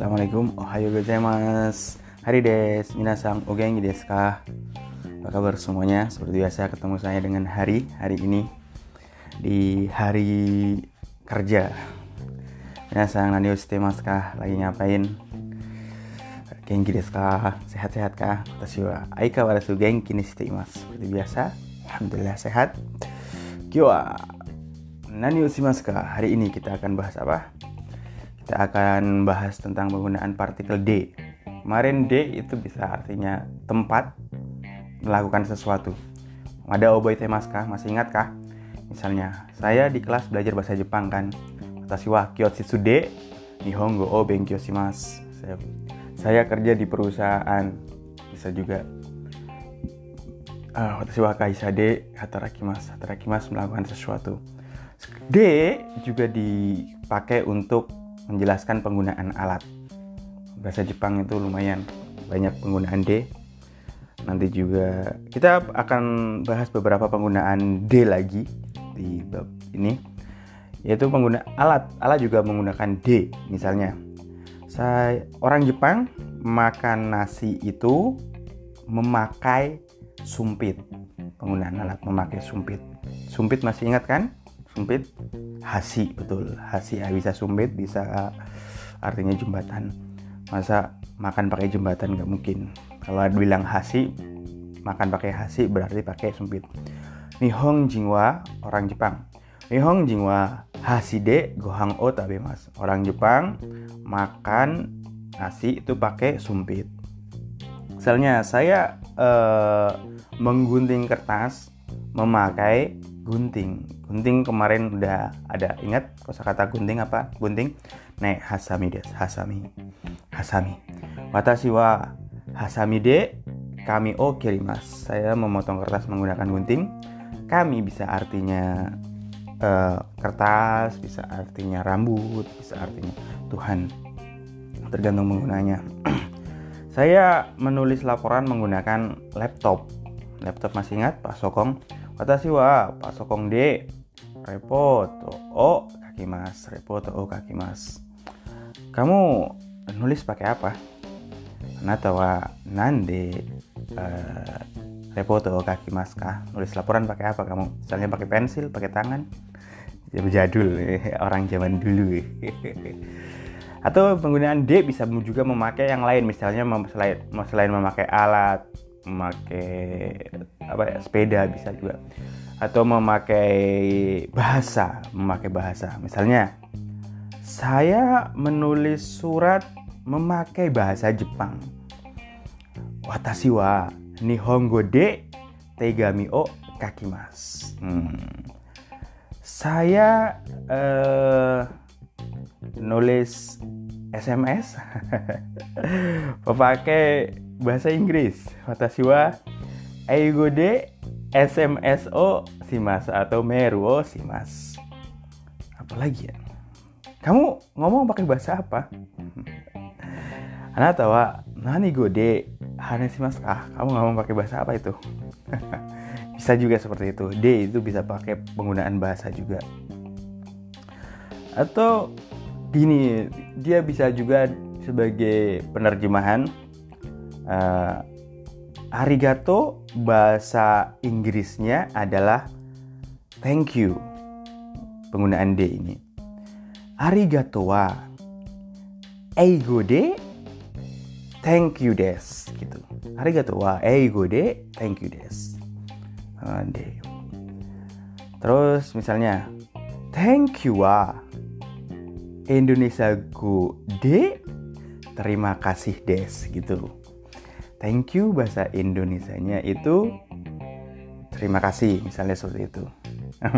Assalamualaikum, ohayo gozaimasu Hari des, minasang o genki desu ka? Apa kabar semuanya? Seperti biasa ketemu saya dengan Hari hari ini Di hari kerja Minasang nani shitemasu ka? Lagi ngapain? Genki desu ka? Sehat-sehat ka? Watashi wa aikawarazu genki ni shite imasu Seperti biasa, Alhamdulillah sehat Kyo wa nani shimasu ka? Hari ini kita akan bahas apa? Kita akan bahas tentang penggunaan partikel D. Kemarin D itu bisa artinya tempat melakukan sesuatu. Ada oboe temaskah? Masih ingat kah? Misalnya, saya di kelas belajar bahasa Jepang kan. Watashi wa kyoshitsu de nihongo o benkyou shimasu. Saya, saya kerja di perusahaan. Bisa juga uh, watashi wa kaisa de hatarakimasu. Hatarakimasu melakukan sesuatu. D juga dipakai untuk menjelaskan penggunaan alat. Bahasa Jepang itu lumayan banyak penggunaan D. Nanti juga kita akan bahas beberapa penggunaan D lagi di bab ini. Yaitu pengguna alat. Alat juga menggunakan D. Misalnya, saya orang Jepang makan nasi itu memakai sumpit. Penggunaan alat memakai sumpit. Sumpit masih ingat kan? Sumpit hasi betul. Hasi bisa sumpit bisa artinya jembatan. Masa makan pakai jembatan nggak mungkin? Kalau bilang hasi makan pakai hasi berarti pakai sumpit. Nihong Jingwa orang Jepang. Nihong Jingwa haside gohang o tabe mas. Orang Jepang makan nasi itu pakai sumpit. Misalnya saya uh, menggunting kertas memakai gunting. Gunting kemarin udah ada. Ingat kosakata gunting apa? Gunting? Nek hasami des hasami. Hasami. Watashi wa hasami de kami o kirimas saya memotong kertas menggunakan gunting. Kami bisa artinya uh, kertas bisa artinya rambut bisa artinya Tuhan. Tergantung menggunanya saya menulis laporan menggunakan laptop. Laptop masih ingat? Pak Sokong Watashi wa Pak Sokong de. Repoto o kaki mas repoto o kaki mas kamu nulis pakai apa? Nata wa nande uh, repoto o kaki mas kah? Nulis laporan pakai apa kamu? Misalnya pakai pensil pakai tangan? Jadul orang zaman dulu atau penggunaan D bisa juga memakai yang lain. Misalnya selain memakai alat memakai apa ya sepeda bisa juga atau memakai bahasa, memakai bahasa. Misalnya, saya menulis surat memakai bahasa Jepang. Watashi wa nihongo de tegami o kakimas. Hmm. Saya uh, nulis SMS memakai bahasa Inggris. Watashi wa eigo de SMSO Simas atau Meruo Simas. Apalagi ya? Kamu ngomong pakai bahasa apa? Anak tahu nani gode Simas ah kamu ngomong pakai bahasa apa itu? bisa juga seperti itu. D itu bisa pakai penggunaan bahasa juga. Atau gini, dia bisa juga sebagai penerjemahan uh, arigato bahasa Inggrisnya adalah thank you. Penggunaan D ini. Arigato wa eigo de thank you des gitu. Arigato wa eigo de thank you des. Uh, D. Terus misalnya thank you wa Indonesia go de terima kasih des gitu thank you bahasa Indonesianya itu terima kasih misalnya seperti itu.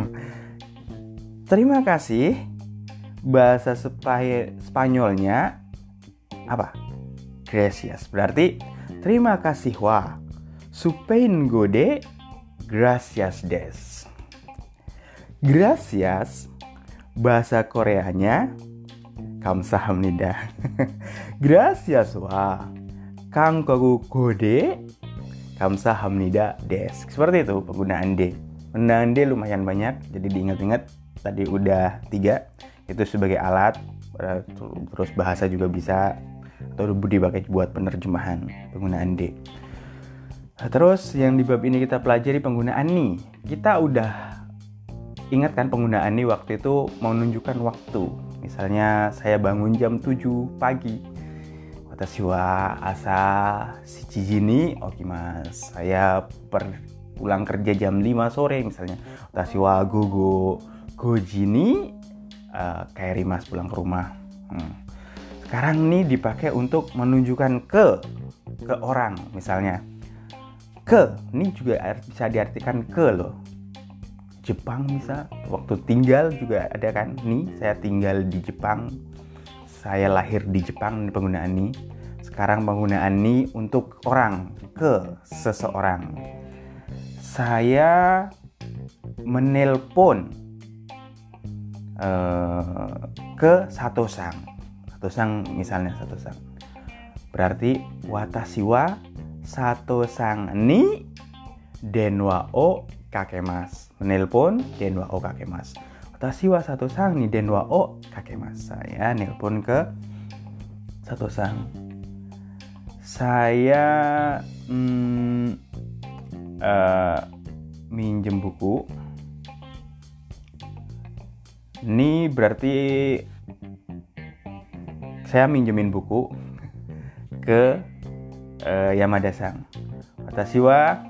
Terima kasih bahasa Spanyolnya apa? Gracias. Berarti terima kasih wa. Supain gode gracias des. Gracias bahasa Koreanya kamsahamnida. Gracias wa Kangkogu Gode Kamsahamnida Des Seperti itu penggunaan D Penggunaan D lumayan banyak Jadi diingat-ingat Tadi udah tiga Itu sebagai alat Terus bahasa juga bisa atau dipakai buat penerjemahan penggunaan D. Terus yang di bab ini kita pelajari penggunaan ni. Kita udah ingat kan penggunaan ni waktu itu menunjukkan waktu. Misalnya saya bangun jam 7 pagi. Watashi wa asa shichi ni oke mas. Saya per pulang kerja jam 5 sore misalnya. Watashi wa gogo goji ni uh, kayak Rimas pulang ke rumah. Hmm. Sekarang nih dipakai untuk menunjukkan ke ke orang misalnya. Ke, ini juga bisa diartikan ke loh. Jepang bisa, waktu tinggal juga ada kan. Nih, saya tinggal di Jepang. Saya lahir di Jepang penggunaan ini. Sekarang penggunaan ini untuk orang, ke seseorang. Saya menelpon uh, ke satu sang. Satu sang misalnya satu sang. Berarti watashi wa satu sang ni denwa o kakemas menelpon denwa o kakemas watashi wa satu sang ni denwa o kakemas saya nelpon ke satu sang saya hmm, uh, minjem buku ini berarti saya minjemin buku ke uh, Yamada Sang. Watashi wa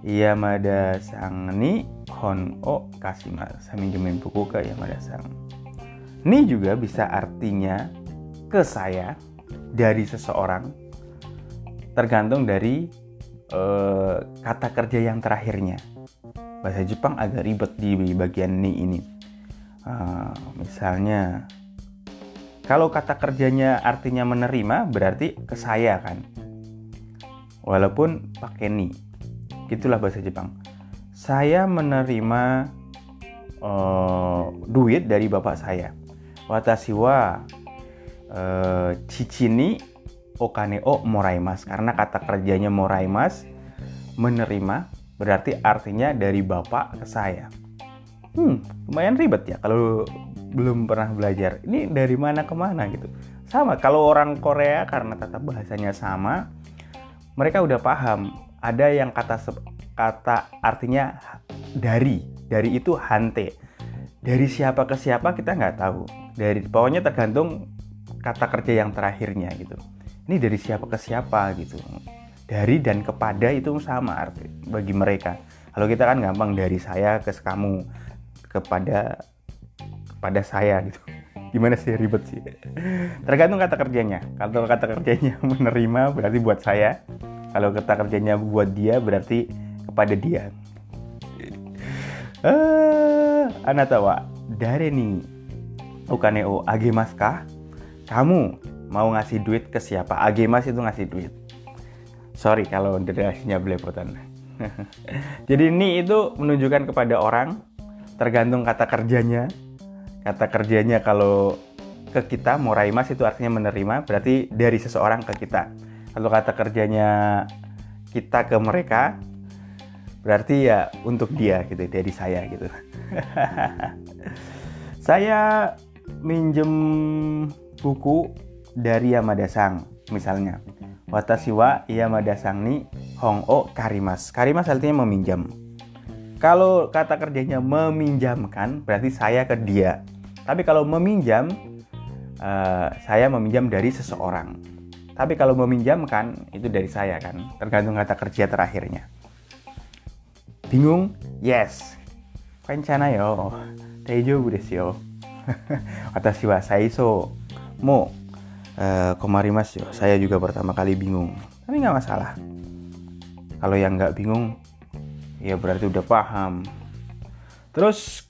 Yamada Sang ni hon o kasimasu. Saya minjemin buku ke Yamada Sang. Ini juga bisa artinya ke saya dari seseorang tergantung dari uh, kata kerja yang terakhirnya. Bahasa Jepang agak ribet di bagian ni ini Uh, misalnya, kalau kata kerjanya artinya menerima, berarti ke saya kan. Walaupun pakai ni. Gitulah bahasa Jepang. Saya menerima uh, duit dari bapak saya. Watashi wa uh, cici ni okane o moraimas. Karena kata kerjanya moraimas, menerima, berarti artinya dari bapak ke saya. Hmm lumayan ribet ya kalau belum pernah belajar. Ini dari mana ke mana gitu. Sama kalau orang Korea karena tata bahasanya sama mereka udah paham. Ada yang kata kata artinya dari. Dari itu hante. Dari siapa ke siapa kita nggak tahu. Dari pokoknya tergantung kata kerja yang terakhirnya gitu. Ini dari siapa ke siapa gitu. Dari dan kepada itu sama arti bagi mereka. Kalau kita kan gampang dari saya ke kamu kepada kepada saya gitu. Gimana sih ribet sih? Tergantung kata kerjanya. Kalau kata kerjanya menerima berarti buat saya. Kalau kata kerjanya buat dia berarti kepada dia. Uh, anatawa dari nih ukaneo agemas kah kamu mau ngasih duit ke siapa? Agemas itu ngasih duit. Sorry kalau derasinya belepotan. Jadi ini itu menunjukkan kepada orang tergantung kata kerjanya. Kata kerjanya kalau ke kita moraimas itu artinya menerima berarti dari seseorang ke kita. Kalau kata kerjanya kita ke mereka berarti ya untuk dia gitu dari saya gitu. Saya minjem buku dari Yamada Sang misalnya Watashi wa Yamada Sang ni Hong O Karimas Karimas artinya meminjam kalau kata kerjanya meminjamkan, berarti saya ke dia. Tapi kalau meminjam, uh, saya meminjam dari seseorang. Tapi kalau meminjamkan, itu dari saya kan. Tergantung kata kerja terakhirnya. Bingung? Yes. Rencana yo. Daijoubu desu yo. Watashi wa saiso mo uh, komarimasu yo. Saya juga pertama kali bingung. Tapi nggak masalah. Kalau yang nggak bingung, ya berarti udah paham terus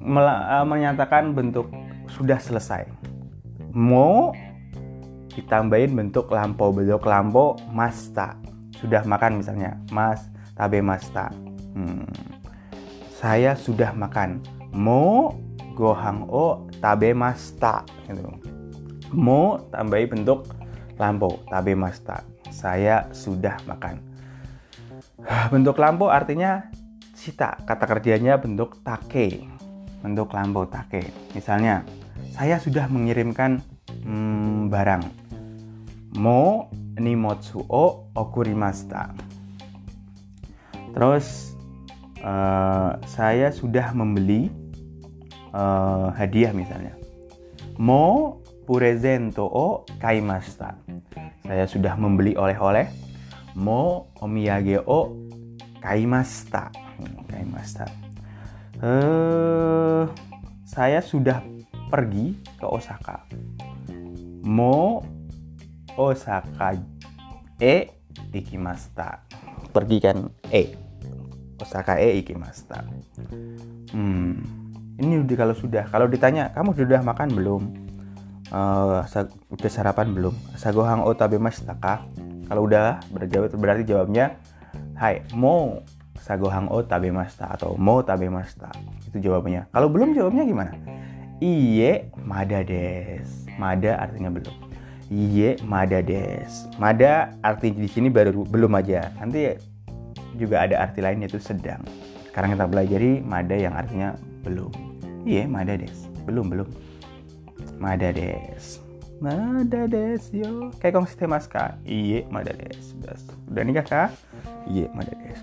eh, menyatakan bentuk sudah selesai mau ditambahin bentuk lampau bentuk lampau masta sudah makan misalnya mas tabe masta hmm. saya sudah makan mo gohang o tabe masta gitu. mo tambahin bentuk lampau tabe masta saya sudah makan Bentuk lampu artinya cita, kata kerjanya bentuk take. Bentuk lampu take. Misalnya, saya sudah mengirimkan hmm, barang. Mo nimotsu o okurimasta. Terus uh, saya sudah membeli uh, hadiah misalnya. Mo purezento o kaimasta. Saya sudah membeli oleh-oleh. Mo omiyage o kaimasta. Hmm, kaimasta. Uh, saya sudah pergi ke Osaka. Mo Osaka e ikimasta. Pergi kan e. Osaka e ikimasta. Hmm. Ini udah kalau sudah. Kalau ditanya, kamu sudah makan belum? Udah sarapan belum? Sagohang o tabemashita ka? Kalau udah berjawab berarti jawabnya Hai, mo sagohang o tabemashita atau mo tabemashita. Itu jawabannya. Kalau belum jawabnya gimana? Iye mada des. Mada artinya belum. Iye mada des. Mada arti di sini baru belum aja. Nanti juga ada arti lain yaitu sedang. Sekarang kita pelajari mada yang artinya belum. Iye mada des. Belum belum. Mada des. Mada des yo. Kayak kong mas kak. Iye mada des. Udah, udah nikah kak? Iye mada des.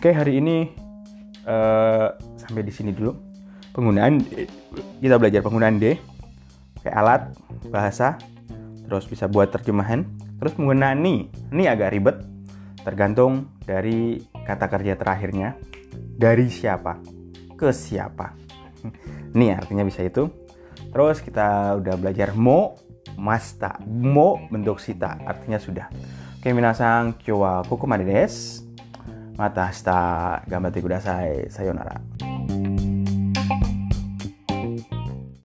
Oke hari ini uh, sampai di sini dulu penggunaan kita belajar penggunaan D kayak alat bahasa terus bisa buat terjemahan terus penggunaan ni ini agak ribet tergantung dari kata kerja terakhirnya dari siapa ke siapa? Ini artinya bisa itu. Terus kita udah belajar mo masta mo bentuk sita artinya sudah. Oke minasang kyo wa kokomade desu mata hasta gambate kudasai sayonara